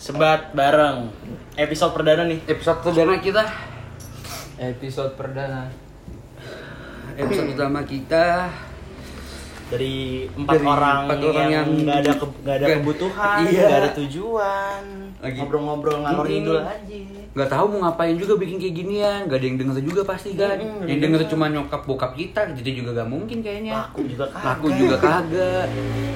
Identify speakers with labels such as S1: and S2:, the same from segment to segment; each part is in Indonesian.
S1: Sebat bareng episode perdana nih.
S2: Episode perdana kita
S3: Episode perdana.
S2: Episode utama kita
S1: Dari empat
S2: Dari
S1: orang
S2: empat orang
S1: yang
S2: yang
S1: nggak ada ke- nggak ada
S2: nggak-
S1: kebutuhan,
S2: iya.
S1: nggak ada tujuan,
S2: Lagi-
S1: ngobrol-ngobrol ngalor
S2: Mm-mm.
S1: ngidul aja.
S2: nggak tahu mau ngapain juga bikin kayak ginian Gak ada yang denger juga pasti kan
S1: Mm-mm,
S2: Yang
S1: bener.
S2: denger cuma nyokap bokap kita Jadi juga gak mungkin kayaknya
S1: Laku juga kagak.
S2: Laku juga kagak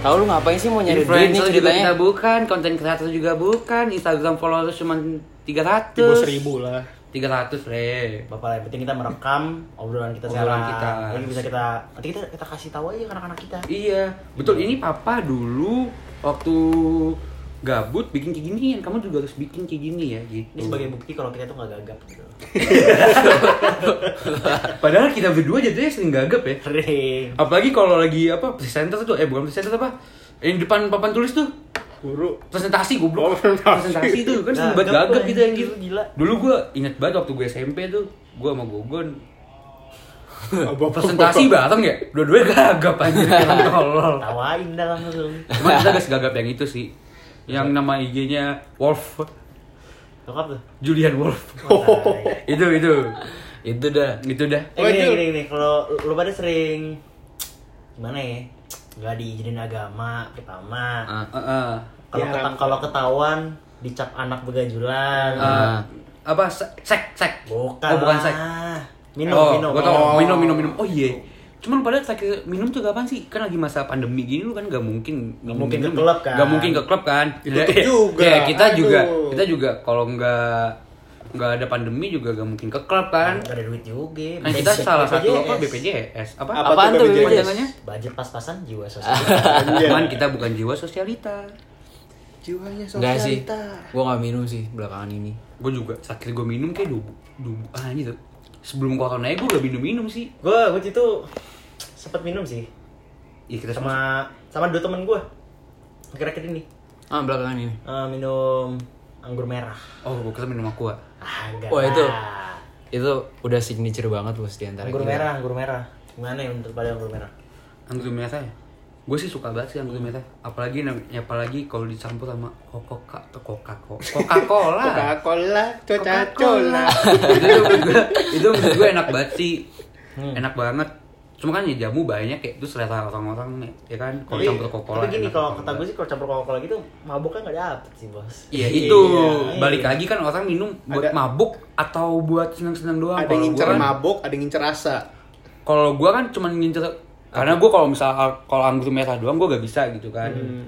S3: Tahu lu ngapain sih mau nyari duit nih
S2: Influencer juga kita bukan Konten kreator juga bukan Instagram followers cuma 300
S4: di bawah seribu lah
S2: 300 re
S1: Bapak yang penting kita merekam obrolan kita
S2: Obrolan
S1: sekarang.
S2: kita.
S1: Jadi bisa kita nanti kita kita kasih tahu aja ke anak-anak kita.
S2: Iya betul ini papa dulu Waktu gabut bikin kayak ginian Kamu juga harus bikin kayak gini ya gitu
S1: Ini sebagai bukti kalau kita tuh nggak gagap gitu.
S2: Padahal kita berdua jadinya sering gagap ya. Apalagi kalau lagi apa presenter tuh eh bukan presenter apa yang depan papan tulis tuh
S4: guru
S2: presentasi goblok
S4: Oh, presentasi.
S2: presentasi tuh kan sering banget
S1: Gagap
S2: gitu
S1: anjir,
S2: anjir
S1: gila.
S2: dulu gue inget banget waktu gue SMP tuh gue sama Gogon presentasi bareng ya dua-duanya gagap anjir kan tolol
S1: Tawain dah langsung.
S2: cuma kita gak segagap yang itu sih yang nama IG-nya Wolf
S1: Lengkap tuh.
S2: Julian Wolf
S1: Oh,
S2: itu itu
S3: Itu dah.
S2: itu dah
S1: Eh, gini, gini, gini, kalau lu pada sering gimana ya? Gak diizinin agama pertama.
S3: Ah.
S2: Eh, eh.
S1: Kalau
S4: Ya,
S1: keta- kalau ketahuan dicap anak begajulan.
S2: Eh, apa sek sek
S1: Bukan.
S2: oh bukan sek.
S1: Minum,
S2: oh,
S1: minum.
S2: gua tau,
S4: Oh.
S2: minum, minum, minum. Oh iya. Cuman pada sakit minum tuh kapan sih? Kan lagi masa pandemi gini lu kan gak mungkin
S1: Nggak mungkin ke klub kan?
S2: Gak mungkin ke klub kan?
S4: Ditutup
S2: Ya,
S4: juga.
S2: Ya, kita
S4: Aduh.
S2: juga kita juga kalau nggak nggak ada pandemi juga gak mungkin ke klub kan?
S1: Gak ada duit juga.
S2: Kan kita
S1: BPJS.
S2: salah satu apa BPJS apa?
S4: Apa
S3: Apaan
S4: tuh BPJS?
S2: Panjangannya?
S1: Budget pas-pasan jiwa sosial.
S2: Cuman kita bukan jiwa sosialita.
S4: Jiwanya
S3: Enggak sih.
S4: sosialita
S3: Gua nggak minum sih belakangan ini.
S2: Gue juga sakit gue minum kayak dubu dubu ah gitu. Sebelum corona gue gak minum minum sih.
S1: gue gue itu sempet minum sih
S2: Ya kita sama
S1: sama sama dua temen gue akhir-akhir ini
S3: Ah belakangan ini.
S1: Eh, minum anggur merah.
S2: Oh, gue kira minum aqua.
S1: Ah, enggak
S3: Wah, itu.
S1: lah.
S3: Itu udah signature banget bos di antara
S1: anggur
S3: kita.
S1: merah, anggur merah. Gimana ya menurut pada anggur merah?
S2: anggur merah ya gue sih suka banget sih anggur merah apalagi nam- apalagi kalau dicampur sama coca coca coca cola
S4: Coca-Cola Coca-Cola.
S2: Itu tuh menurut gue itu menurut gue enak banget sih.
S1: Hmm.
S2: enak banget. Cuma kan ya jamu banyak kayak itu selera orang-orang ya kan kalau campur coca cola
S1: Tapi gini kalau kata gue sih kalau campur Coca-Cola gitu mabuknya nggak dapet sih bos.
S2: Iya itu.
S1: Iya,
S2: balik
S1: iya.
S2: lagi kan orang minum buat
S4: Ada-
S2: mabuk atau buat senang-senang doang.
S4: ada yang ngincer
S2: kan-
S4: mabok ada yang ngincer rasa.
S2: Kalau gua kan cuma ngincer karena gua kalau misal kalau anggur merah doang gua gak bisa gitu kan.
S4: Hmm.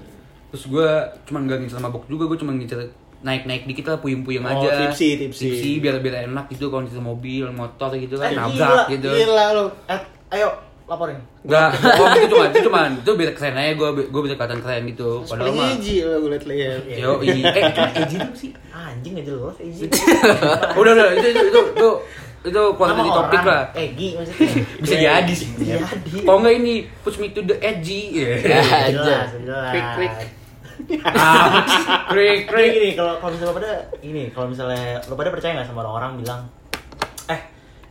S2: Terus gua cuma gak ngincer mabuk juga, gua cuma ngincer naik-naik dikit lah puyeng-puyeng
S4: Oh,
S2: aja.
S4: tipsi, tipsi.
S2: biar biar enak gitu kalau ngincer mobil, motor gitu kan
S1: Eh,
S2: nabrak gitu.
S4: gila lo
S1: Eh, ayo laporin.
S2: Enggak, oh, itu cuma itu cuma itu biar keren aja gua gua bisa kelihatan keren gitu. Padahal mah
S4: Eji lo gue liat-liat
S2: Yo, iya, eh, itu edgy tuh sih.
S1: Ah, anjing nggak jelas Egi.
S2: Udah, udah, itu itu itu itu, itu dari topik lah.
S1: Egi maksudnya.
S2: Bisa jadi sih.
S1: Bisa jadi.
S2: Kalau enggak ini push me to the edgy.
S3: Ya,
S1: Jelas, jelas.
S4: Krik, krik.
S2: Ah, krik
S1: Krik gini kalau kalau misalnya lo pada ini kalau misalnya lo pada percaya nggak sama orang-orang bilang eh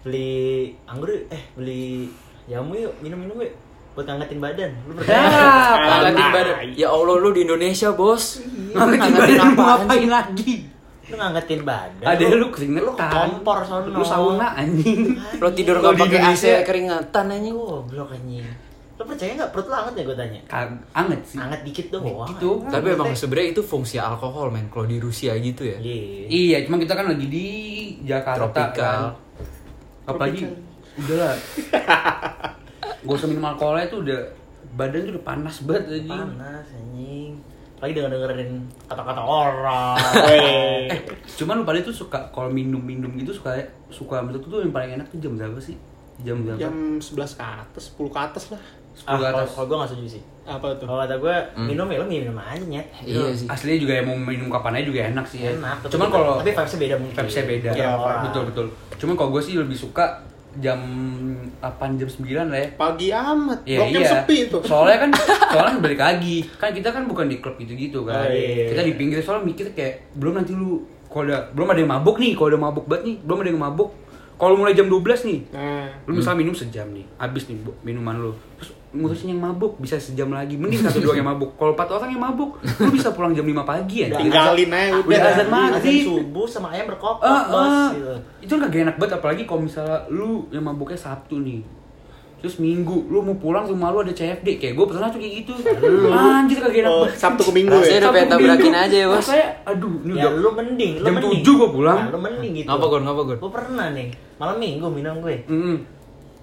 S1: beli anggur eh beli jamu yuk minum minum yuk buat ngangetin badan lu percaya nggak?
S2: Ah,
S3: Ngangetin badan. Ya Allah lu di Indonesia bos.
S2: Ngangetin badan lu ngapain lagi?
S1: lu ngangetin badan
S2: Ada
S1: lu,
S2: lu keringetan.
S1: lu kompor sono
S2: Lu sauna anjing.
S3: Lo tidur nggak
S2: di
S3: pakai AC keringetan anjing.
S1: goblok anjing lu percaya nggak perut lu anget ya gue tanya
S2: Kag- Anget sih.
S1: anget dikit doang
S2: Gitu.
S3: Tapi emang sebenarnya itu fungsi alkohol men. Kalau di Rusia gitu ya.
S1: iya
S2: Iya, cuma kita kan lagi di Jakarta
S3: Tropikal.
S2: kan. Apalagi udah lah. Gak usah minum alkoholnya tuh udah badan tuh udah panas banget anjing.
S1: panas anjing lagi denger dengerin kata-kata orang
S4: Weh.
S2: Eh, cuman lu pada tuh suka kalau minum-minum gitu suka suka menurut tuh yang paling enak tuh jam berapa sih? Jam berapa?
S4: jam 11 ke atas 10 ke atas lah
S1: ah,
S2: 10 ke
S1: kalau
S2: atas.
S1: kalau gue nggak setuju sih
S4: apa tuh
S1: kalau kata gue minum ya lo minum aja nyet
S3: Iya sih.
S2: Aslinya juga yang mau minum kapan aja juga enak sih ya.
S1: enak
S2: Cuman kalau
S1: tapi vibesnya beda mungkin
S2: vibesnya beda.
S1: Iya, orang.
S2: betul betul. Cuman kalau gue sih lebih suka jam 8 jam 9 lah ya.
S4: pagi amat
S2: Iya,
S4: bloknya
S2: iya.
S4: sepi tuh
S2: Soalnya kan soalnya kan balik lagi. Kan kita kan bukan di klub gitu-gitu kan.
S1: Oh, iya.
S2: Kita di pinggir soalnya mikir kayak belum nanti lu kalau ada belum ada yang mabuk nih, kalau ada mabuk banget nih, belum ada yang mabuk. Kalau mulai jam 12 nih,
S4: nah
S2: lu misalnya minum sejam nih, habis nih minuman lu. Terus ngurusin yang mabuk bisa sejam lagi mending satu dua yang mabuk kalau empat orang yang mabuk lu bisa pulang jam 5 pagi ya
S4: Tinggalin aja udah.
S2: udah azan maghrib
S1: Azan subuh sama ayam berkokok,
S2: Ah,
S1: bos.
S2: ah.
S1: gitu.
S2: itu kan kagak enak banget apalagi kalau misalnya lu yang mabuknya Sabtu nih terus Minggu lu mau pulang rumah lu ada CFD kayak gue pernah tuh kayak gitu anjir kagak enak
S4: Oh,
S2: banget
S4: Sabtu ke Minggu
S3: Rasanya
S4: ya.
S3: udah
S2: Sabtu
S3: pengen tabrakin
S2: Minggu,
S3: aja ya, bos.
S2: Saya aduh ini
S1: Ya
S2: udah
S1: lu mending, lu
S2: Jam
S1: mending.
S2: 7 gua pulang.
S1: Nah, lu mending gitu.
S3: Ngapa gon, ngapa gon?
S1: Gue pernah nih, malam minggu minum gue.
S2: Mm-mm.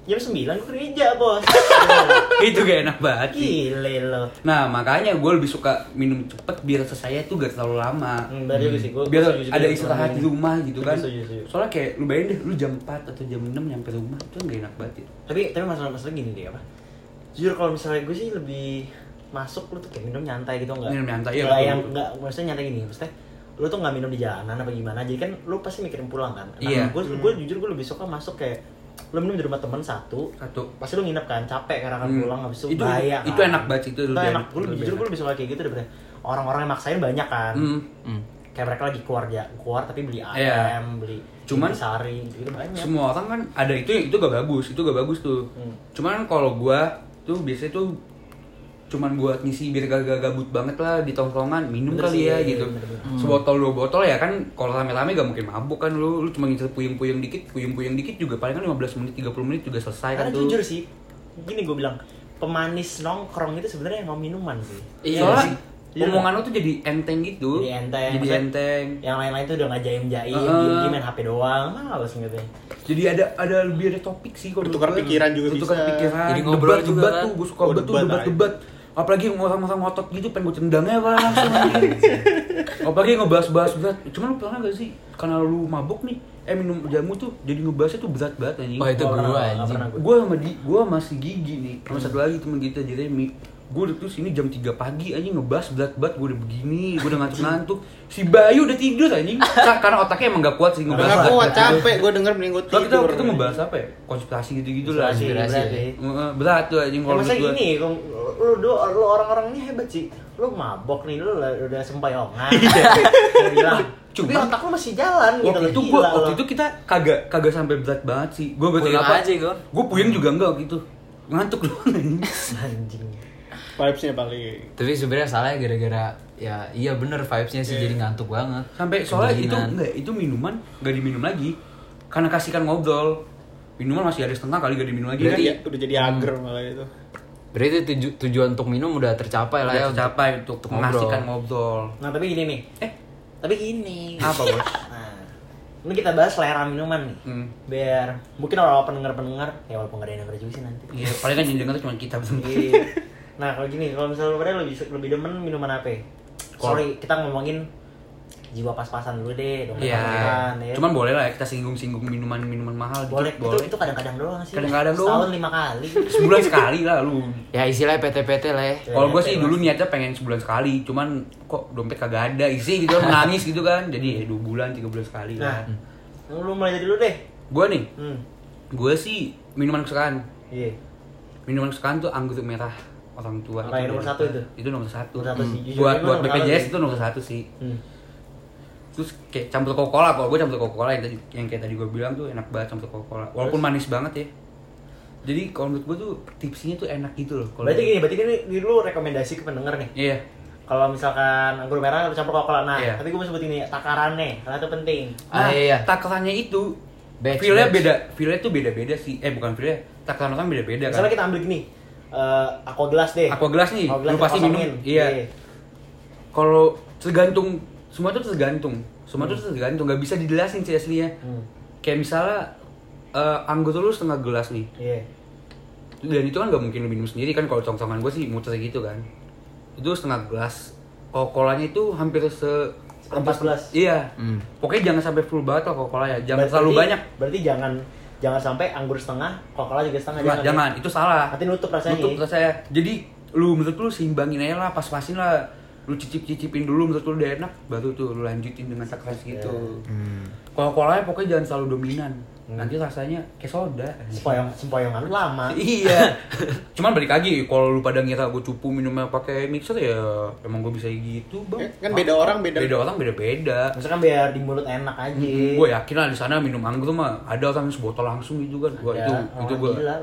S1: Jam 9 gue kerja, bos.
S2: itu gak enak banget.
S1: Gile lo.
S2: Nah makanya gue lebih suka minum cepet biar selesai tuh gak terlalu lama
S1: Hmm, juga sih, gua-
S2: biar
S1: gua setuju
S2: ada istirahat di rumah gitu kan
S1: Setuju, setuju.
S2: soalnya kayak lu bayangin deh lu jam 4 atau jam 6 nyampe rumah itu gak enak banget ya
S1: Tapi tapi masalah masalah gini deh apa? Jujur kalau misalnya gue sih lebih masuk lu tuh kayak minum nyantai gitu enggak?
S2: Minum nyantai, iya, betul.
S1: yang enggak maksudnya nyantai gini, maksudnya lu tuh nggak minum di jalanan apa gimana jadi kan lu pasti mikirin pulang kan nah,
S2: Iya.
S1: gue gue jujur gue lebih suka masuk kayak lu minum di rumah temen satu
S2: satu
S1: pasti lu nginep kan capek karena akan
S2: Hmm.
S1: pulang habis itu
S2: Itu-
S1: bahaya
S2: itu
S1: kan.
S2: enak banget sih, itu
S1: itu
S2: lebih
S1: enak gue jujur gue lebih suka kayak gitu daripada orang-orang yang maksain banyak kan
S2: Hmm.
S3: Hmm.
S1: kayak mereka lagi keluar ya keluar tapi beli ayam
S2: Iya.
S1: beli
S2: Cuman-
S1: sari gitu banyak
S2: semua orang kan ada itu itu gak bagus itu gak bagus tuh
S1: Hmm.
S2: cuman kalau gua tuh biasanya tuh cuman buat ngisi biar gak, gak gabut banget lah di tongkrongan minum
S1: Bener
S2: kali
S1: sih,
S2: ya
S1: iya,
S2: gitu
S1: bener, bener.
S2: sebotol dua botol ya kan kalau rame-rame gak mungkin mabuk kan lu lu cuma ngincer puyeng-puyeng dikit puyeng-puyeng dikit juga paling kan 15 menit 30 menit juga selesai kan
S1: karena
S2: tuh
S1: jujur sih gini gue bilang pemanis nongkrong itu sebenarnya mau minuman sih
S3: Iya
S2: soalnya
S3: sih.
S1: Iya
S2: omongan lu tuh jadi enteng gitu
S1: Jadi enteng,
S2: jadi
S1: maksudnya-
S2: enteng
S1: yang lain-lain tuh udah nggak jaim jaim
S2: Heeh.
S1: dia main hp doang males gitu
S2: jadi ada ada lebih ada topik sih kalau gua.
S4: pikiran juga
S2: Bertukar
S4: bisa.
S2: pikiran
S3: Jadi ngobrol
S2: debat,
S3: juga
S2: debat
S3: kan.
S2: tuh gue suka
S4: Oh,
S2: banget tuh
S4: debat,
S2: debat debat apalagi orang-orang ngotot gitu pengen gue tendangnya apa langsung apalagi ngebahas-bahas berat. Cuman lu pernah gak sih karena lu mabuk nih eh minum jamu tuh jadi ngebahasnya tuh berat banget anjing.
S3: Wah, itu
S1: nggak
S3: anjing.
S2: gue sama di gue masih gigi nih. Sama satu lagi temen kita Jeremy gue udah tuh sini jam 3 pagi anjing ngebahas berat banget gue udah begini gue udah ngantuk-ngantuk si Bayu udah tidur anjing Ka- karena otaknya emang gak kuat sih ngebahas
S4: gak kuat capek gue denger mending gue
S2: Lah kita
S4: tidur.
S2: kita ngebahas apa ya? Konspirasi gitu-gitu lah.
S1: Konspirasi, berat
S2: tuh anjing kalau
S1: masa gini, lu, lu, lu orang-orang ini hebat sih. Lu mabok nih, lu udah sempoyongan. Dia bilang, tapi otak lu masih jalan gitu.
S2: Waktu itu
S1: gila
S2: gua waktu itu kita kagak kagak sampai berat banget sih. Gua betul apa?
S3: aja, gua.
S2: Gua puyeng juga enggak waktu itu. Ngantuk doang anjing.
S4: Vibesnya paling.
S3: Tapi sebenarnya salahnya gara-gara ya iya bener vibesnya sih
S4: Iya.
S3: jadi ngantuk banget.
S2: Sampai soalnya itu enggak itu minuman enggak diminum lagi. Karena kasihkan ngobrol. Minuman masih ada setengah kali gak diminum lagi
S3: Berarti-
S2: kan?
S4: Udah, udah jadi ager malah itu.
S3: Berarti tuju- tujuan untuk minum udah tercapai lah ya.
S2: Udah
S3: untuk-
S2: tercapai untuk,
S3: untuk
S2: mengasihkan
S3: ngobrol.
S2: ngobrol.
S1: Nah, tapi gini nih.
S2: Eh,
S1: Tapi gini.
S2: apa bos?
S1: Nah, ini kita bahas selera minuman nih.
S2: Hmm.
S1: Biar mungkin orang pendengar-pendengar, ya walaupun gak ada yang denger juga sih nanti.
S2: Iya, paling kan yang denger cuma kita
S1: Iya. Nah kalau gini, kalau misalnya lu pada lebih lebih demen minuman apa? Sorry, kita ngomongin jiwa pas-pasan dulu deh, dong.
S2: Iya.
S1: ya.
S2: Cuman boleh lah ya kita singgung-singgung minuman-minuman mahal dikit,
S1: boleh,
S2: boleh.
S1: itu itu kadang-kadang doang sih.
S2: Kadang-kadang
S1: Setahun
S2: doang.
S1: lima kali.
S2: Sebulan sekali lah lu.
S3: Ya istilahnya PT-PT lah ya.
S2: Kalau gue
S1: Iya,
S2: sih
S1: iya,
S2: dulu
S1: Mas.
S2: niatnya pengen sebulan sekali, cuman kok dompet kagak ada isi gitu kan nangis gitu kan. Jadi ya dua bulan, tiga bulan sekali
S1: Nah,
S2: lah.
S1: lu mulai dari dulu deh.
S2: Gue nih,
S1: Hmm.
S2: gue sih minuman kesukaan.
S1: Iya.
S2: Minuman kesukaan tuh anggur merah orang tua.
S1: Apa yang nomor satu itu?
S2: Itu nomor satu.
S1: Nomor satu sih.
S2: Hmm.
S1: Jujur
S2: Buat buat BPJS itu nomor satu sih.
S1: Hmm.
S2: Terus kayak campur Coca-Cola kalau gue campur Coca-Cola yang tadi yang kayak tadi gue bilang tuh enak banget campur Coca-Cola. Walaupun manis banget ya. Jadi kalau menurut gue tuh tipsnya tuh enak gitu loh. Kalau
S1: Berarti gini, berarti ini, ini lu rekomendasi ke pendengar nih.
S2: Iya.
S1: Kalau misalkan anggur merah lu campur coca Nah,
S2: Iya.
S1: tapi gue mau sebut ini takarannya, karena itu penting.
S3: Ah, iya.
S2: takarannya itu
S3: Batch,
S2: feel-nya
S3: batch.
S2: beda, feel-nya tuh beda-beda sih. Eh bukan feel-nya, takaran orang beda-beda kan.
S1: Misalnya kita ambil gini, eh aqua gelas deh.
S2: Aqua gelas nih,
S1: Aqua gelas
S2: lu pasti minum. Iya. Kalau tergantung, semua tuh tergantung. Semua tuh tergantung, nggak bisa dijelasin sih aslinya.
S1: Hmm.
S2: Kayak misalnya eh, anggur lu setengah gelas nih.
S1: Iya.
S2: Dan itu kan nggak mungkin lu minum sendiri kan kalau congkongan gue sih muter gitu kan. Itu setengah gelas. Coca-Colanya itu hampir se
S1: Seperempat gelas.
S2: Iya.
S3: Hmm.
S2: Pokoknya jangan sampai full banget lah Coca-Cola ya. Jangan
S1: Berarti-
S2: terlalu banyak.
S1: Berarti jangan jangan sampai anggur setengah, coca juga setengah
S2: Jangan, jangan, itu salah.
S1: Nanti nutup rasanya.
S2: Nutup rasanya. Jadi lu menurut lu seimbangin aja lah, pas-pasin lah. Lu cicip-cicipin dulu menurut lu udah enak, baru tuh lu lanjutin dengan takaran segitu.
S1: Iya.
S3: Hmm.
S2: Coca-Cola pokoknya jangan selalu dominan. Nanti rasanya kayak soda
S1: Sempoyong sempoyongan lama.
S2: iya cuman balik lagi kalau lu pada ngira gue cupu minumnya pakai mixer ya emang gue bisa gitu bang
S4: Eh, kan beda orang, beda-
S2: beda orang beda beda
S1: Maksudnya kan biar di mulut enak aja.
S2: gue yakin lah di sana minum anggur mah ada orang yang sebotol langsung gitu kan gua
S1: Ada,
S2: itu
S1: orang
S2: itu gue
S1: gila,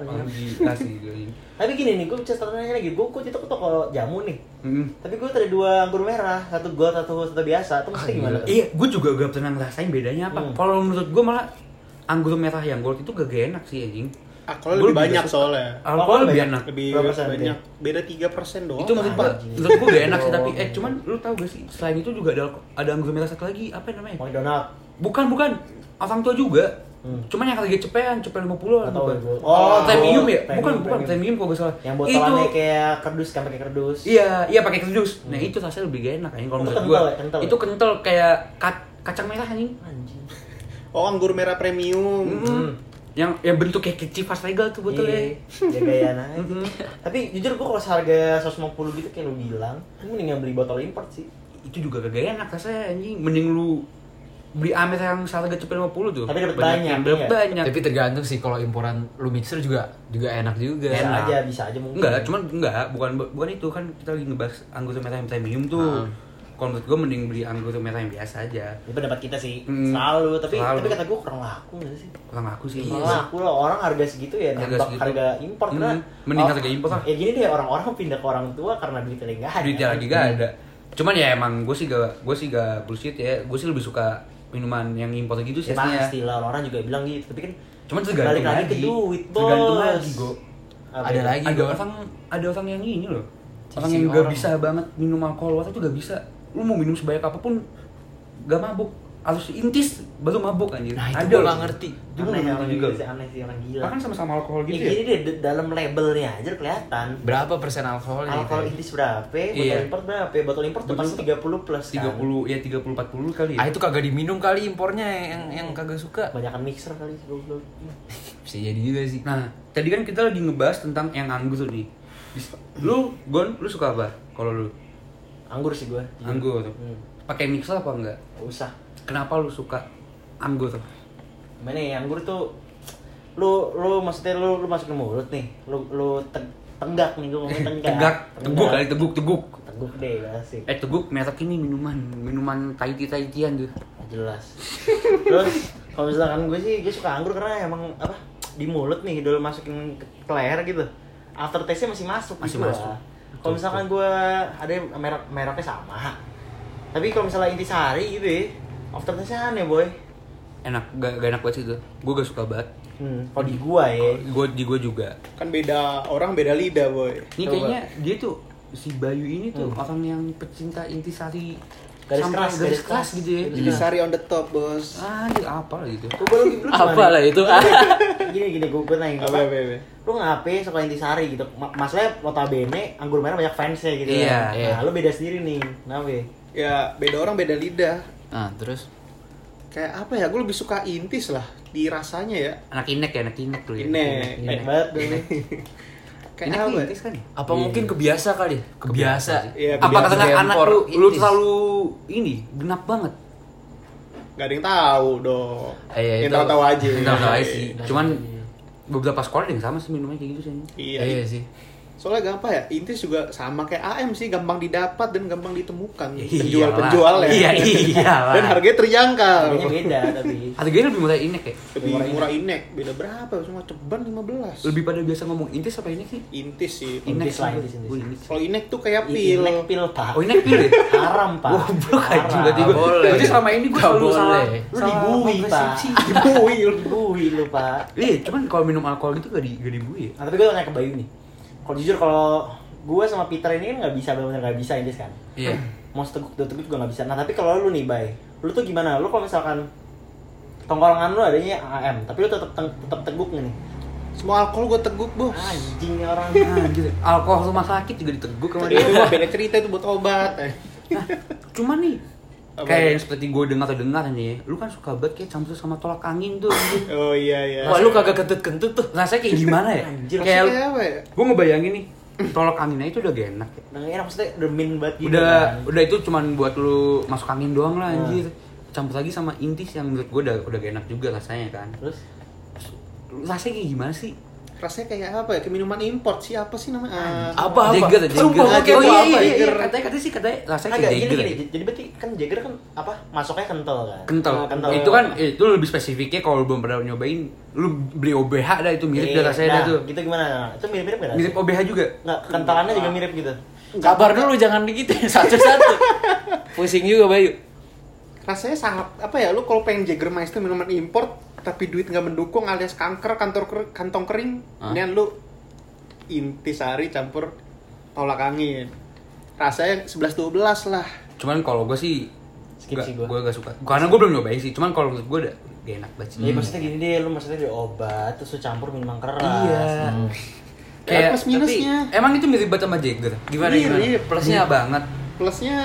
S2: sih.
S1: Tapi gini nih, gue cerita nanya lagi. Gue kok itu ke toko jamu nih.
S2: Hmm.
S1: Tapi gue ada dua anggur merah, satu gold, satu satu biasa. Itu mesti gimana tuh?
S2: Iya, gue juga gak pernah ngerasain bedanya apa.
S1: Hmm.
S2: Kalau menurut gue malah anggur merah yang gold itu gak enak sih anjing.
S4: Alkohol lebih banyak
S2: suka-
S4: soalnya.
S2: Alkohol lebih
S1: banyak.
S2: enak.
S4: Lebih
S1: Berapa persen
S4: banyak. Beda 3% doang.
S2: itu
S1: Ah,
S2: gue, menurut gue gak enak sih tapi
S1: Oh.
S2: eh cuman lu tau gak sih selain itu juga ada ada anggur merah satu lagi apa namanya?
S1: McDonald.
S2: Bukan bukan orang tua juga.
S1: Hmm.
S2: Cuman yang harga cepean, cepet 50
S1: Nggak
S2: atau bukan?
S1: ya, gua.
S2: Oh, premium ya?
S1: premium,
S2: bukan, bukan
S1: premium.
S2: kalau gak salah.
S1: Yang botolannya
S2: Itu-
S1: kayak kerdus kan pakai kerdus.
S2: Iya, iya pakai kerdus. Nah, itu rasanya lebih gak enak anjing kalau
S1: Itu
S2: menurut
S1: kental
S2: gua.
S1: ya, kental
S2: Itu
S1: ya?
S2: kental kayak ka- kacang merah anjing.
S1: Anjing.
S4: Oh, anggur merah premium.
S2: Mm. Yang yang bentuk kayak kecifas regal tuh botolnya.
S1: Iya, gaya aja. Tapi jujur gue kalau seharga 150 gitu kayak lu bilang, gue mendingan beli botol import sih.
S2: Itu juga kagak enak rasanya anjing. Mending lu beli Amer yang seharga cepet 50 tuh.
S1: Tapi dapat banyak,
S2: dapat
S1: iya.
S2: banyak.
S3: Tapi tergantung sih kalau imporan lu mixer juga juga enak juga.
S1: Bisa
S2: Enak.
S1: aja, bisa aja mungkin.
S2: Enggak, cuman enggak, bukan bukan itu kan kita lagi ngebahas anggur merah yang premium tuh.
S3: Ah.
S2: Kalau menurut gue mending beli anggur merah yang biasa aja.
S1: Itu pendapat kita sih
S2: Hmm.
S1: selalu, tapi
S2: Selalu.
S1: tapi kata gue kurang laku nggak sih?
S2: Orang aku sih.
S1: Kurang laku lah orang harga segitu ya
S2: Harga
S1: nembak
S2: segitu.
S1: harga import
S2: Hmm,
S1: karena
S2: mending
S1: oh,
S2: harga import lah.
S1: Ya gini deh orang-orang pindah ke orang tua karena duitnya lagi nggak ada.
S2: duitnya lagi gak ada cuman ya emang gue sih gak gue sih gak bullshit ya gue sih lebih suka minuman yang impor gitu sih
S1: Ya pasti lah orang juga bilang gitu, tapi kan
S2: cuman tergantung
S1: balik lagi ke
S2: lagi.
S1: duit bos.
S2: tergantung lagi gue
S3: Ada
S1: itu?
S3: lagi.
S2: ada orang ada orang yang ini loh orang yang gak
S3: orang.
S2: bisa banget minum alkohol waktu tuh gak bisa lu mau minum sebanyak apa pun gak mabuk harus intis baru mabuk anjir
S3: Nah, itu
S2: ada
S3: gua
S2: loh.
S3: nggak ngerti.
S2: itu gue
S1: Aneh
S2: ngerti
S1: orang
S2: juga
S1: gila sih, aneh sih orang gila.
S2: bahkan sama-sama alkohol
S1: Ya
S2: gitu
S1: gini
S2: ya
S1: deh, d- dalam labelnya aja kelihatan.
S3: Berapa persen alkoholnya?
S1: Alkohol
S3: gitu?
S1: intis berapa? Botol
S2: Iya.
S1: import berapa? Botol import tuh pasti 30 plus kan.
S2: 30 ya 30 40 kali ya
S3: Ah itu kagak diminum kali impornya yang yang kagak suka.
S1: Banyakan mixer kali goblok.
S3: Bisa jadi juga sih.
S2: Nah, tadi kan kita lagi ngebahas tentang yang anggur nih. Dis- Lu, Gon, lu suka apa? Kalau lu
S1: Anggur sih gua.
S2: anggur,
S1: Hmm.
S2: pakai mixer apa enggak?
S1: Nggak usah.
S2: Kenapa lu suka anggur?
S1: Mana ya anggur tuh lu lu maksudnya lu lu masuk ke mulut nih. Lu lu te- tenggak nih gua ngomongin tenggak.
S2: Tegak, teguk kali teguk, teguk.
S1: Teguk deh asik.
S2: Eh teguk merek ini minuman, minuman taiti taitian tuh.
S1: Jelas. Terus kalau misalkan gue sih gue suka anggur karena emang apa di mulut nih dulu masukin ke, ke leher gitu. After taste-nya masih masuk
S2: Masih
S1: gitu
S2: masuk.
S1: lah. Kalau misalkan gue ada yang merek mereknya sama. Tapi kalau misalnya intisari gitu ya, after taste-nya aneh boy.
S2: Enak, gak, gak enak banget sih tuh. Gue gak suka banget.
S1: Hmm, kalau di gua ya.
S2: Gue di gue juga.
S4: Kan beda orang beda lidah, boy.
S2: Ini
S1: Coba.
S2: kayaknya dia tuh si Bayu ini tuh
S1: Hmm.
S2: orang yang pecinta intisari
S1: Garis
S2: sampai
S1: keras,
S2: garis
S1: garis
S2: keras
S1: keras.
S2: gitu ya.
S4: Jadi sari on the top, bos.
S2: Anjir apa lah gitu.
S1: Lu baru lu
S3: Apa
S1: gimana?
S3: lah itu? Ah.
S1: gini gini gue gue nanya
S4: Apa,
S1: apa?
S4: apa, apa?
S1: Lu ngapain suka intisari gitu? Ma- Masalahnya notabene anggur merah banyak fansnya gitu.
S2: Iya,
S1: kan.
S3: iya.
S1: Nah, lu beda sendiri nih. Kenapa? ya?
S4: Ya, beda orang beda lidah.
S3: Nah, terus
S4: Kayak apa ya? Gue lebih suka intis lah di rasanya ya.
S2: Anak inek ya, anak inek tuh ya.
S4: Inek.
S1: Enak banget dong nih.
S4: Kayak
S2: Inek
S4: apa?
S2: kan ya?
S3: apa mungkin kebiasa kali? Kebiasa.
S4: Iya,
S2: Apa
S4: kebiasa.
S2: karena anak lu, lu terlalu ini genap banget?
S4: Gak ada yang tahu dong.
S3: Eh, iya,
S4: yang tahu-tahu aja.
S2: Tahu-tahu aja sih.
S1: Nah,
S2: Cuman
S1: iya.
S2: beberapa sekolah yang sama sih minumnya kayak gitu sih.
S4: Iya,
S3: Iya sih.
S4: Soalnya gampang ya, intis juga sama kayak AM sih, gampang didapat dan gampang ditemukan.
S2: Iya
S4: Penjual-penjual
S2: lah.
S4: ya.
S2: Iya, iya lah.
S4: Dan harganya terjangkau.
S1: Harganya beda tapi.
S2: Harganya lebih murah inek ya.
S4: Lebih murah inek, beda berapa? Cuma ceban 15.
S2: Lebih pada biasa ngomong intis apa inek sih?
S4: Intis sih.
S1: Intis lah,
S2: sih.
S1: intis, intis.
S2: Oh, inek.
S4: Kalau inek tuh kayak pil.
S1: Inek pil pak.
S2: Oh inek pil ya?
S1: Haram pak.
S2: Goblok anjing
S1: Haram.
S2: berarti gue.
S3: Boleh.
S2: Berarti selama ini gue selalu salah.
S3: boleh.
S1: Lu dibui pak.
S4: Dibui lu.
S1: Dibui lu pak.
S2: Iya, cuman kalau minum alkohol gitu gak dibui ya.
S1: Nah tapi gue tanya ke Bayu nih. Kalau jujur kalau gue sama Peter ini kan nggak bisa benar-benar nggak bisa intis kan.
S3: Iya.
S1: Mau seteguk dua teguk juga nggak bisa. Nah tapi kalau lu nih Bay, lu tuh gimana? Lu kalau misalkan tongkrongan lu adanya AM, tapi lu tetap tetap teguk nih.
S4: Semua alkohol gue teguk, bos.
S1: Anjing orang.
S2: Anjir, alkohol rumah sakit juga diteguk sama
S4: Itu
S2: dia.
S4: mah beda cerita itu buat obat. Eh.
S2: Nah, cuman nih? Kayak yang seperti gue dengar dengar nih, lu kan suka banget kayak campur sama tolak angin tuh.
S4: Oh iya iya.
S3: Wah, lu kagak kentut-kentut tuh.
S2: Rasanya kayak gimana ya?
S1: Anjir,
S2: kayak
S4: apa ya?
S2: gue ngebayangin nih, tolak anginnya itu udah gak enak ya.
S1: Enak maksudnya udah min banget gitu
S2: udah
S1: kan.
S2: udah itu cuman buat lu masuk angin doang lah
S1: Hmm.
S2: anjir. Campur lagi sama intis yang menurut gue udah udah gak enak juga rasanya kan.
S1: Terus
S2: rasanya kayak gimana sih
S4: Rasanya kayak apa ya? Kayak minuman import sih apa sih namanya? Eh,
S3: Apa, apa?
S2: Jagger Jagger
S3: Sumpah,
S2: oh iya iya iya katanya katanya sih katanya rasanya
S1: Agak
S2: kayak
S1: gini,
S2: Jagger
S1: gini.
S2: aja.
S1: Jadi berarti kan Jagger kan apa? Masuknya kental kan?
S2: kental.
S1: Nah, kental.
S2: itu kan itu lebih spesifiknya kalau lu belum pernah nyobain lu beli OBH dah itu mirip
S1: Iya,
S2: dah rasanya dah
S1: nah,
S2: tuh
S1: Gitu gimana? Itu mirip-mirip nggak?
S2: mirip OBH juga
S1: Nggak, kentalannya juga mirip gitu.
S3: Kabar dulu jangan begitu satu-satu. Pusing juga Bayu.
S4: rasanya sangat apa ya lu kalau pengen Jägermeister minuman import tapi duit nggak mendukung alias kanker kantor ker- kantong kering ini lu intisari campur tolak angin rasanya 11 12 lah
S2: cuman kalau gue sih
S1: Skip
S2: gak,
S1: sih gua.
S2: gue gak suka karena gue belum nyobain sih cuman kalau menurut gue udah gak enak banget sih
S1: Jadi maksudnya gini deh, lu maksudnya di obat terus lu campur minuman keras.
S2: Iya.
S1: Hmm.
S4: Kayak plus minusnya.
S2: tapi emang itu mirip banget sama Jagger
S3: Gimana
S4: Mirip.
S3: gimana? Plusnya
S2: Mirip banget
S4: plusnya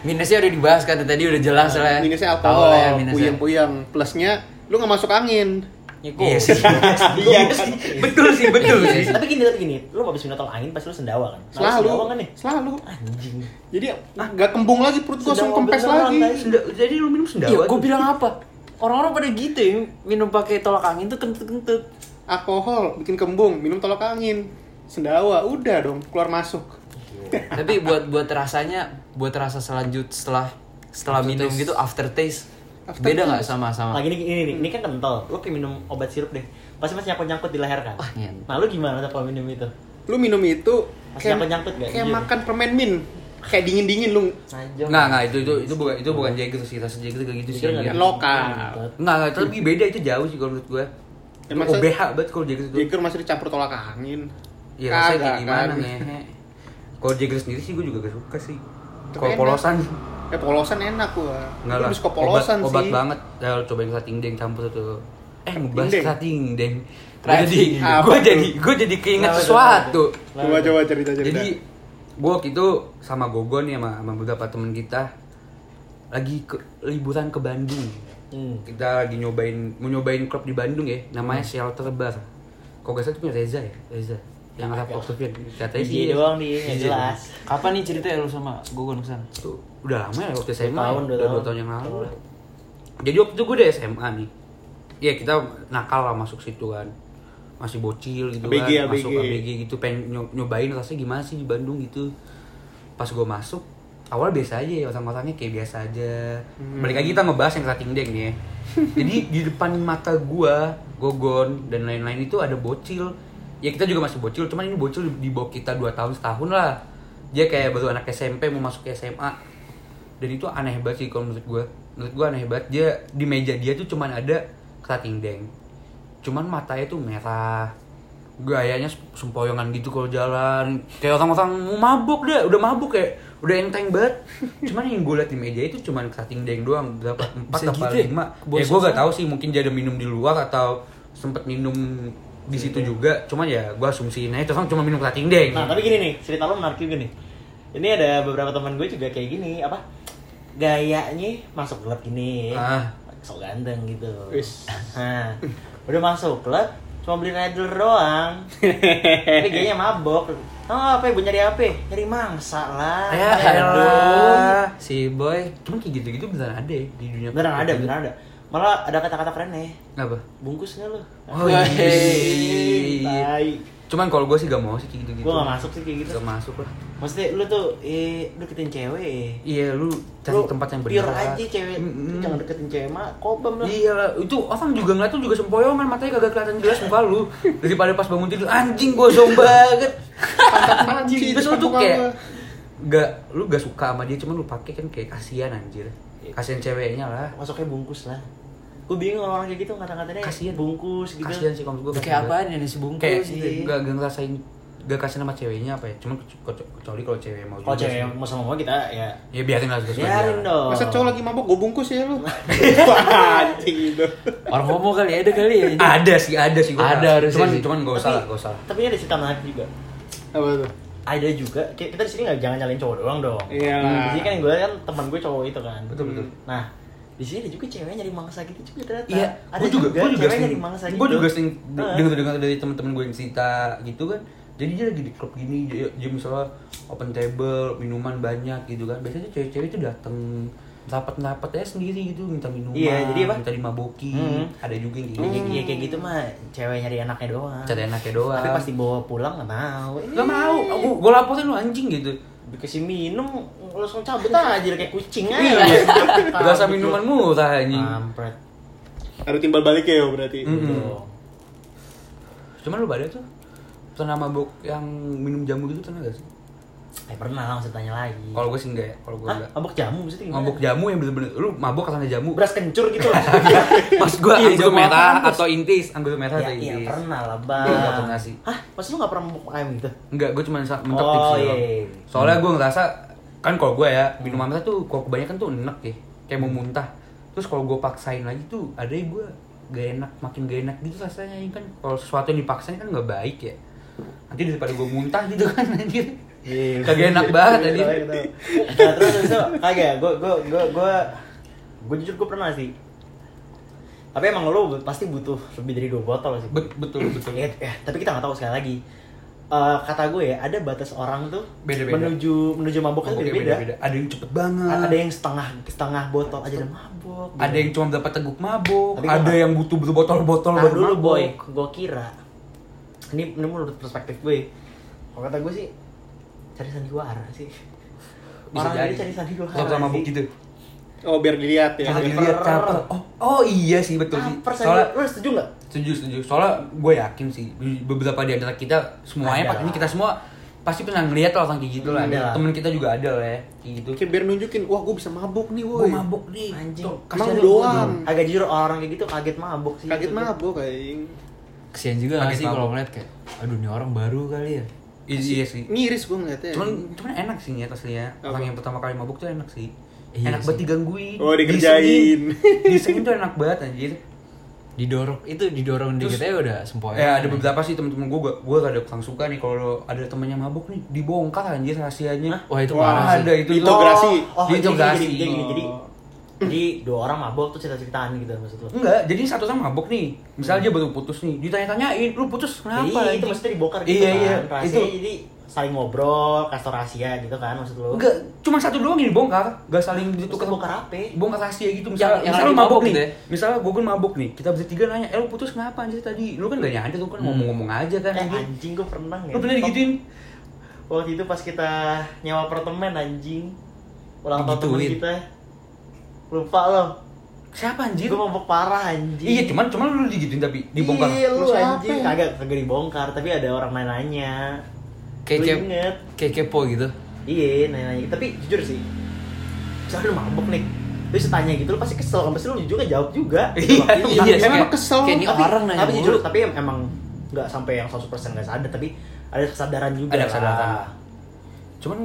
S3: Minusnya udah dibahas kan tadi udah jelas lah. ya.
S4: minusnya alkohol
S3: ya minusnya.
S4: puyeng-puyeng plusnya lu nggak masuk angin
S3: Ya,
S2: Iya
S3: kok.
S2: sih.
S1: Iya sih.
S2: betul sih betul
S1: Iya
S2: sih.
S1: Tapi gini, tapi gini, lu habis minum angin pasti lu sendawa kan? Nah, lu
S4: selalu
S1: sendawa kan nih?
S4: selalu
S1: Anjing.
S4: jadi nggak kembung lagi perut gua langsung kempes lagi
S2: jadi lu minum sendawa
S3: Iya, gue
S2: tuh?
S3: bilang apa? Orang-orang pada gitu ya, minum pakai tolak angin tuh kentut-kentut.
S4: alkohol bikin kembung minum tolak angin sendawa udah dong keluar masuk
S3: Tapi buat buat rasanya, buat rasa selanjut setelah setelah minum gitu aftertaste
S4: Aftertaste.
S3: beda nggak sama sama
S1: Nah gini, gini, nih, ini kan kental. Lu kayak minum obat sirup deh. Pasti masih nyangkut-nyangkut di leher kan?
S3: Wah, ngen.
S1: Nah lu gimana tuh kalau minum itu?
S4: lu minum itu
S1: Masih
S4: kayak,
S1: nyangkut-nyangkut nggak?
S4: kayak
S1: Jujur.
S4: makan permen min kayak dingin dingin lu
S1: Najong.
S2: Nggak, nggak, itu, itu, itu bukan, itu bukan Jagger sih, rasa Jagger kayak gitu sih Iya.
S1: ada
S4: Lokal.
S1: nyangkut.
S2: Nggak, nggak, tapi beda itu jauh sih kalau menurut gue
S4: Ya, masa-
S2: OBH banget kalau Jagger itu
S4: Jagger masih dicampur tolak angin
S2: Iya rasanya kayak gimana
S4: kan.
S2: ngehe Kalau Jagger sendiri sih gue juga gak suka sih Kalau
S4: enak.
S2: polosan
S4: eh polosan enak gua.
S2: Enggak
S4: Gua
S2: lah,
S4: suka polosan
S2: obat, obat
S4: sih.
S2: banget. Ya cobain kerating deng campur tuh Eh ngebahas kerating deng Gue jadi, gue
S4: tuh?
S2: jadi, gue jadi keinget sesuatu.
S4: Coba coba cerita cerita.
S2: Jadi gue waktu itu sama Gogon ya sama, sama beberapa temen kita lagi ke, liburan ke Bandung.
S1: Hmm.
S2: Kita lagi nyobain mau nyobain klub di Bandung ya, namanya Shelter Bar. Kok gak salah itu punya Reza ya, Reza. Yang rap waktu itu katanya sih.
S1: Iya doang
S2: Iya.
S1: jelas.
S3: Kapan nih ceritanya lu sama Gogon ke sana?
S2: Itu udah lama ya waktu SMA.
S1: tahun,
S2: ya,
S1: dua
S2: udah dua
S1: tahun.
S2: tahun yang lalu lah. Jadi waktu itu gue udah SMA nih. Ya kita nakal lah masuk situ kan. Masih bocil gitu
S4: ABG,
S2: kan, masuk
S4: ABG.
S2: ABG gitu pengen nyo- nyobain rasanya gimana sih di Bandung gitu. Pas gue masuk awal biasa aja ya orang-orangnya kayak biasa aja.
S4: Hmm.
S2: Balik lagi kita ngebahas yang cutting deng nih ya. Jadi di depan mata gua, Gogon dan lain-lain itu ada bocil. Ya kita juga masih bocil, cuman ini bocil di bawah kita 2 tahun setahun lah. Dia kayak baru anak SMP mau masuk ke SMA dan itu aneh banget sih kalau menurut gue menurut gue aneh banget. Dia di meja dia tuh cuman ada kerating deng. Cuman matanya tuh merah. Gayanya sempoyongan gitu kalau jalan. Kayak orang-orang mau mabuk deh udah mabuk kayak udah enteng banget. Cuman yang gue liat di meja itu cuman kerating deng doang. Berapa? Empat apa
S3: gitu ya?
S2: lima.
S3: Kebawa
S2: ya gue gak tahu sih mungkin dia ada minum di luar atau sempet minum di situ juga cuman ya gue asumsiin aja terus cuma minum kerating deng
S1: Nah, tapi gini nih, cerita lo menarik juga nih. Ini ada beberapa teman gue juga kayak gini, apa? Gayanya masuk klub gini.
S2: Ah.
S1: So ganteng gitu.
S4: Wis.
S1: Nah, udah masuk klub, cuma beli rider doang. Tapi gayanya mabok. Oh, apa ya? Bu, nyari apa? Nyari mangsa lah.
S2: Ya, elah.
S3: Si boy
S2: cuman kayak gitu-gitu beneran ada ya di dunia
S1: Beneran ada, beneran ada. Malah ada kata-kata keren nih.
S2: apa
S1: Bungkusnya lo.
S2: Oh, iya. Cuman kalau gue sih gak mau sih kayak gitu-gitu.
S1: Gue gak masuk sih kayak gitu.
S2: Gak masuk lah.
S1: Maksudnya lu tuh, eh, lu deketin cewek.
S2: Iya, lu cari
S1: Lu
S2: tempat yang
S1: pure
S2: benar.
S1: aja cewek lu
S2: Mm-mm.
S1: jangan deketin cewek mah kobam lah
S2: Iya lah, itu orang juga ngeliat tuh juga sempoyongan matanya kagak kelihatan jelas muka lu. Daripada pas bangun tidur anjing gosong banget.
S4: Anjing,
S2: Terus lu tuh kayak gak lu gak suka sama dia cuman lu pakai kan kayak kasihan anjir. Kasihan ceweknya lah.
S1: masuknya bungkus lah gue bingung orang kayak gitu kata-katanya
S2: Kasian.
S1: bungkus gitu
S2: Kasihan sih kalau gue.
S3: kayak apaan ya nih si bungkus
S2: Kayak
S3: gitu.
S1: Iya.
S2: gak, gak ngerasain gak kasih nama ceweknya apa ya cuman kecu- kecuali kalau cewek mau
S1: kalau cewek
S2: sih.
S1: mau sama mau kita ya
S2: ya biarin lah suka
S1: biarin dong
S4: masa cowok lagi mabok gue bungkus ya lu anjing itu
S3: Orang homo kali ada kali ya.
S2: ada sih ada sih gua
S3: Ada harusnya
S2: cuman
S3: sih.
S2: cuman gak usah lah gak usah
S1: tapi ada cerita menarik juga
S4: apa tuh
S1: ada juga kayak kita di sini nggak jangan nyalain cowok doang dong
S4: Iya.
S1: Di sini kan yang gue kan teman gue cowok itu kan
S2: betul betul
S1: nah di sini ada juga cewek nyari mangsa gitu juga ternyata
S2: Iya,
S1: ada
S2: gua juga,
S1: juga,
S2: gua juga
S1: cewek
S2: sering,
S1: nyari mangsa gitu
S2: gua juga sering
S1: Heeh.
S2: dengar dengar dari teman-teman gue yang cerita gitu kan. Jadi dia lagi di klub gini, dia, dia misalnya open table, minuman banyak gitu kan. Biasanya cewek-cewek itu datang rapat-rapat ya sendiri gitu minta minuman
S1: Iya, jadi apa?
S2: minta dimaboki
S1: Hmm.
S2: ada juga yang kayak
S1: Iya
S2: gitu
S1: iya, kayak gitu mah cewek nyari anaknya doang.
S2: cari enaknya doang
S1: Tapi pasti bawa pulang nggak mau.
S2: gak mau aku gue laporin lu anjing gitu
S1: Dikasih minum langsung cabut aja kayak kucing aja.
S2: Iya. berasa
S1: Cabut
S2: minuman murah anjing
S1: Kampret.
S4: Ada timbal balik ya berarti.
S2: Mm.
S1: Gitu.
S2: cuman lu pada tuh pernah mabuk yang minum jamu gitu pernah gak sih
S1: Eh pernah langsung tanya lagi.
S2: kalau gue sih enggak ya kalau gue enggak
S1: Mabuk jamu maksudnya gimana?
S2: mabuk jamu yang bener-bener lu mabuk karena jamu
S1: beras kencur gitu.
S2: Mas gua
S1: Iya,
S2: anggur
S1: jamu
S2: merah atau intis, anggur merah
S1: ya,
S2: atau
S1: iya
S2: intis.
S1: pernah lah bang.
S2: Gua nggak pernah sih.
S1: Hah? Maksud lu nggak pernah mabuk ayam gitu?
S2: Enggak, gua cuma mentok
S1: Oh,
S2: tips
S1: iya,
S2: doang.
S1: iya, iya.
S2: Soalnya gua ngerasa kan kalau gua ya minuman merah tuh kalau kebanyakan tuh enak ya, kayak mau muntah. Terus kalau gua paksain lagi tuh ada yang gua gak enak, makin gak enak gitu rasanya kan kalau sesuatu yang dipaksain kan nggak baik ya. Nanti daripada gua muntah gitu kan anjir.
S1: Iya.
S2: Kagak enak banget tadi.
S1: Nah, terus habis itu kagak, gue gue gue gue gue jujur gue pernah sih. Tapi emang lo pasti butuh lebih dari dua botol sih.
S2: Bet- betul betul.
S1: Ya, ya, tapi kita nggak tahu sekali lagi. Eh, kata gue ya, ada batas orang tuh
S2: Beda-beda.
S1: menuju menuju mabuk kan
S2: Mabuknya
S1: beda-beda.
S2: beda-beda. Ada yang cepet banget.
S1: Ada yang setengah setengah botol aja udah mabuk.
S2: ada yang cuma dapat teguk mabuk,
S1: Tapi
S2: ada yang butuh berbotol-botol
S1: Nah
S2: baru
S1: dulu
S2: mabuk.
S1: boy, gue kira ini ini menurut perspektif gue. Kalau kata gue sih cari sandiwara sih.
S2: Bisa
S1: Orang
S2: jadi.
S1: ini cari sandiwara.
S2: Kalau mabuk
S1: sih.
S2: gitu.
S4: Oh biar dilihat ya.
S1: Caper.
S2: dilihat caper. Oh, oh iya sih betul sih.
S1: Caper
S2: Soalnya
S1: sandiwara. Lu setuju nggak?
S2: setuju setuju. Soalnya gue yakin sih beberapa di antara kita semuanya
S1: Ada
S2: pak ini
S1: lah.
S2: kita semua pasti pernah ngeliat lah orang kayak gitu lah.
S1: Ada.
S2: Temen kita juga ada lah ya kayak gitu.
S4: Kayak biar nunjukin, wah gue bisa mabuk nih
S2: Gue
S4: woi.
S2: mabuk nih.
S1: Anjing.
S2: Tuh,
S4: Emang
S2: kasih
S4: lu
S2: ada
S4: doang.
S1: Agak jujur orang kayak gitu kaget mabuk sih.
S4: Kaget mabuk aing.
S3: Kesian juga gak
S2: Kaget
S3: sih
S2: mabuk.
S3: kalau ngeliat kayak Aduh ini orang baru kali ya
S2: Iya, iya sih.
S4: Miris gue ngeliatnya.
S2: Cuman cuman enak sih ya aslinya.
S4: Apa?
S2: Orang yang pertama kali mabuk tuh enak sih.
S3: Iya
S2: enak
S3: sih.
S2: banget digangguin.
S4: Oh, dikerjain.
S2: Disengin. Tuh enak banget anjir.
S3: Didorong, itu didorong
S2: Terus-
S3: dikit aja udah sempoyan
S2: Ya ada beberapa sih temen-temen gue, gue gak ada kurang suka nih kalau ada temennya mabuk nih dibongkar anjir rahasianya.
S1: Hah?
S3: Wah itu
S4: Wah,
S3: parah sih
S2: ada itu
S4: Itu Integrasi.
S1: Oh, oh jadi,
S2: Integrasi.
S1: jadi, jadi, jadi. Jadi dua orang mabuk tuh cerita-ceritaan gitu maksud lu.
S2: Enggak, jadi satu sama mabuk nih. Misalnya dia baru putus nih, ditanya-tanyain, lu putus kenapa?
S1: Jadi itu
S2: anjing?"
S1: maksudnya dibongkar gitu
S2: Iya,
S1: kan.
S2: iya.
S1: Rahasianya
S2: Itu
S1: jadi saling ngobrol, kasih rahasia gitu kan maksud lu.
S2: enggak, cuma satu doang yang dibongkar, enggak saling ditukar
S1: bongkar apa?
S2: Bongkar rahasia gitu misalnya,
S3: Yang- yang
S2: misalnya mabuk
S3: mabuk
S2: nih.
S3: gitu ya?
S2: Misalnya gue kan mabuk nih, kita bertiga nanya, "Eh lu putus kenapa anjir tadi?" Lu kan gak nyadar, lu kan ngomong-ngomong aja kan
S1: Eh
S2: anjing.
S1: anjing gue pernah
S2: Lu pernah digituin?
S1: Waktu itu pas kita nyewa apartemen anjing. Ulang tahun temen kita. Lupa lo.
S2: Siapa anjir?
S1: Gue mabuk parah anjing.
S2: Iya, cuman cuman lu digituin tapi dibongkar.
S1: Iya lu
S4: ya?
S1: kagak kagak dibongkar tapi ada orang nanya.
S3: Kayak
S1: inget.
S3: kayak kepo gitu
S1: Iya nanya-nanya tapi jujur sih. Misalnya lu mabuk nih. Terus tanya gitu lu pasti kesel kan pasti lu juga jawab juga.
S2: Iya,
S3: iya,
S1: Tapi-
S3: emang
S4: kesel.
S3: kayak
S1: tapi,
S3: orang nanya
S1: tapi jujur tapi em- emang nggak sampai yang 100% nggak sadar tapi ada kesadaran juga
S2: Ada
S1: lah.
S2: kesadaran. Cuman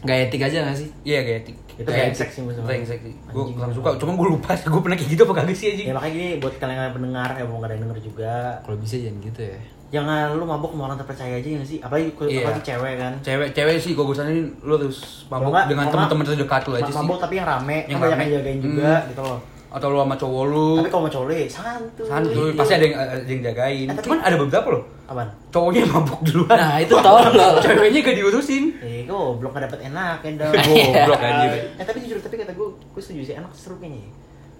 S3: Gak etik aja gak sih?
S2: iya kayak etik.
S1: itu brengsek
S2: etik.
S1: sih maksudnya
S2: Brengsek sih. Gue kurang suka. Cuma gue lupa, gue pernah kayak gitu apa kagak sih anjing?
S1: ya makanya gini buat kalian yang pendengar ya mau nggak ada yang denger juga
S3: Kalau bisa jangan gitu ya
S1: jangan lu mabuk sama orang terpercaya aja nggak sih apalagi
S2: Iya.
S1: apalagi cewek kan
S2: Cewek cewek sih gue saranin lu harus mabuk
S1: nggak,
S2: dengan teman-teman terdekat lu aja sih.
S1: mabuk tapi yang rame
S2: Yang
S1: yang banyak
S2: rame.
S1: yang jagain juga
S2: Hmm.
S1: gitu loh
S2: Atau lu sama cowok lu.
S1: tapi kalau mau cowok lu ya santuy
S2: santuy, pasti ada yang ada yang jagain.
S1: Eh, tapi-
S2: Cuman ada beberapa loh.
S1: Apaan
S2: Cowoknya mabuk duluan.
S3: Nah itu tau loh
S2: Ceweknya gak diurusin.
S1: eh goblok nggak dapet enak ya dong
S2: Goblok anjir.
S1: eh tapi jujur tapi kata gue gue setuju sih enak seru kayaknya ya.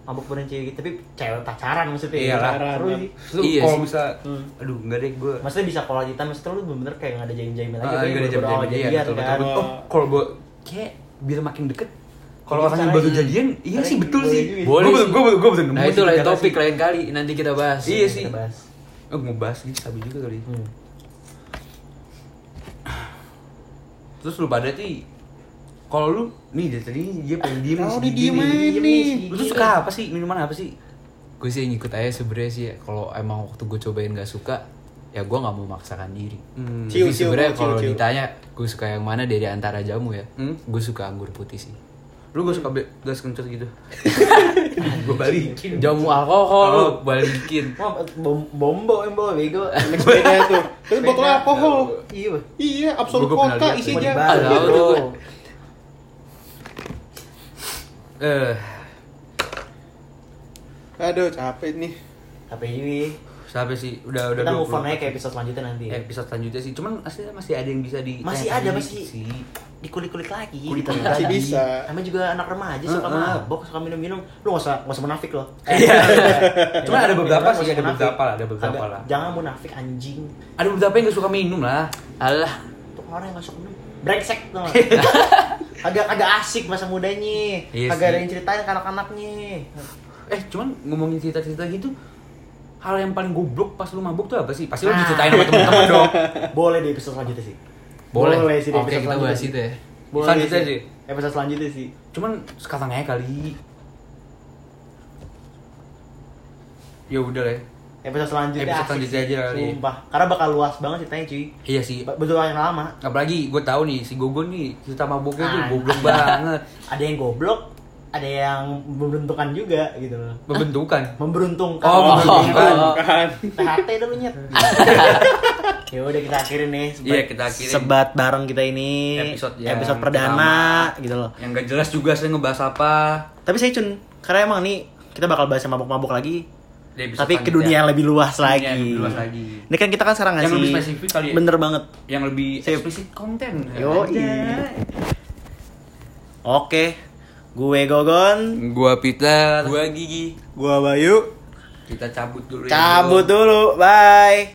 S1: mabuk bareng cewek gitu tapi cewek pacaran maksudnya
S2: Iya lah.
S1: seru sih
S2: Lu
S3: Iya
S2: kalau
S3: sih.
S2: bisa
S1: Hmm.
S2: aduh enggak deh gue
S1: maksudnya bisa time maksudnya lu bener-bener kayak nggak ada jaim-jaimin lagi
S2: Ah, gak ada
S1: awal
S2: iya,
S1: jadian
S2: betul, betul,
S1: kan.
S2: Oh, kalau gue kayak biar makin deket kalau
S1: Iya,
S2: orang yang
S1: caranya.
S2: baru jadian iya sih betul sih.
S3: Boleh
S2: gue gue gue betul
S3: Nah itu lain topik lain kali Nanti kita bahas
S2: Iya sih. Oh mau bahas gitu sabi juga kali
S1: Hmm.
S2: terus lu pada tuh kalau lu nih dari tadi dia pengen diem
S4: Kalau
S2: nih,
S4: di diem aja
S1: Diem
S4: nih.
S2: lu tuh suka apa sih minuman apa sih
S3: Gue sih ngikut aja sebenernya sih ya. Kalau emang waktu gue cobain gak suka Ya gue gak mau memaksakan diri
S2: hmm.
S3: Tapi
S4: ciu,
S3: kalau
S4: ciu.
S3: ditanya Gue suka yang mana dari antara jamu ya
S2: Hmm?
S3: Gue suka anggur putih sih
S2: lu gak suka gas kencur gitu gue balikin
S3: Jamu alkohol
S2: Oh.
S3: balikin
S1: Wah, bom bombo yang bawa bego.
S4: Next beda tuh. Tapi botol alkohol.
S1: Iya.
S4: Iya, absolut
S2: lihat,
S4: isinya.
S1: Mau bro.
S3: tuh.
S2: eh
S4: Aduh, capek nih.
S1: Apa ini?
S2: siapa sih udah udah
S1: Kita move
S2: 20.
S1: on aja ke episode selanjutnya nanti.
S2: episode selanjutnya sih cuman aslinya masih ada yang bisa di
S1: Masih ada, masih.
S2: sih
S1: dikulik-kulik lagi
S2: Kulik-kulik
S1: gitu
S4: lagi.
S1: lagi.
S4: Bisa.
S1: Namanya juga anak remaja suka
S2: Heeh.
S1: mabok, suka minum-minum. Lu gak usah gak usah munafik loh.
S2: Iya. Cuma ada beberapa sih, ada beberapa lah, ada beberapa lah.
S1: Jangan munafik anjing.
S2: Ada beberapa yang gak suka minum lah.
S3: Alah,
S1: Tuh orang yang gak suka minum. Brengsek tuh. Agak agak asik masa mudanya.
S2: Iya
S1: Agak ada yang ceritain ke anak-anaknya.
S2: Eh, cuman ngomongin cerita-cerita gitu, hal yang paling goblok pas lu mabuk tuh apa sih? Pasti lu
S1: Ah.
S2: diceritain sama temen-temen dong.
S1: Boleh di episode selanjutnya sih.
S3: Boleh.
S1: Boleh sih di
S3: Oke, kita bahas itu ya.
S1: Boleh
S2: Selanjutnya sih.
S1: Episode selanjutnya sih.
S2: Cuman sekarang aja kali. Ya udah lah. ya.
S1: Episode selanjutnya
S2: Episode selanjutnya aja kali.
S1: Sumpah. Karena bakal luas banget ceritanya cuy.
S2: Iya sih.
S1: Betul yang lama.
S2: Apalagi gue tahu nih si Gogon nih cerita mabuknya tuh goblok banget.
S1: Ada yang goblok, ada yang memberuntungan juga gitu loh.
S2: Membentukan.
S1: Memberuntungkan.
S2: Oh, memberuntungkan.
S4: Kan.
S1: THT dulu nyet. ya udah kita akhirin nih. sebat-
S2: Iya, kita akhirin.
S1: Sebat bareng kita ini.
S2: Episode yang
S1: episode perdana
S2: pertama.
S1: gitu loh.
S2: Yang gak jelas juga saya ngebahas apa.
S1: Tapi saya cun, karena emang nih kita bakal bahas yang mabuk-mabuk lagi. Tapi ke dunia yang lebih luas lagi.
S2: yang lebih luas lagi.
S1: Ini kan kita kan sekarang
S2: Yang
S1: ngasih
S2: lebih spesifik kali ya.
S1: Bener banget.
S2: Yang lebih
S1: Sip.
S2: eksplisit konten.
S1: Yo,
S2: Aja.
S1: Oke. Gue Gogon,
S2: Gua Peter. Gua Gigi.
S1: gua Bayu.
S2: Kita cabut dulu. ya,
S1: Cabut
S2: bro.
S1: dulu. Bye.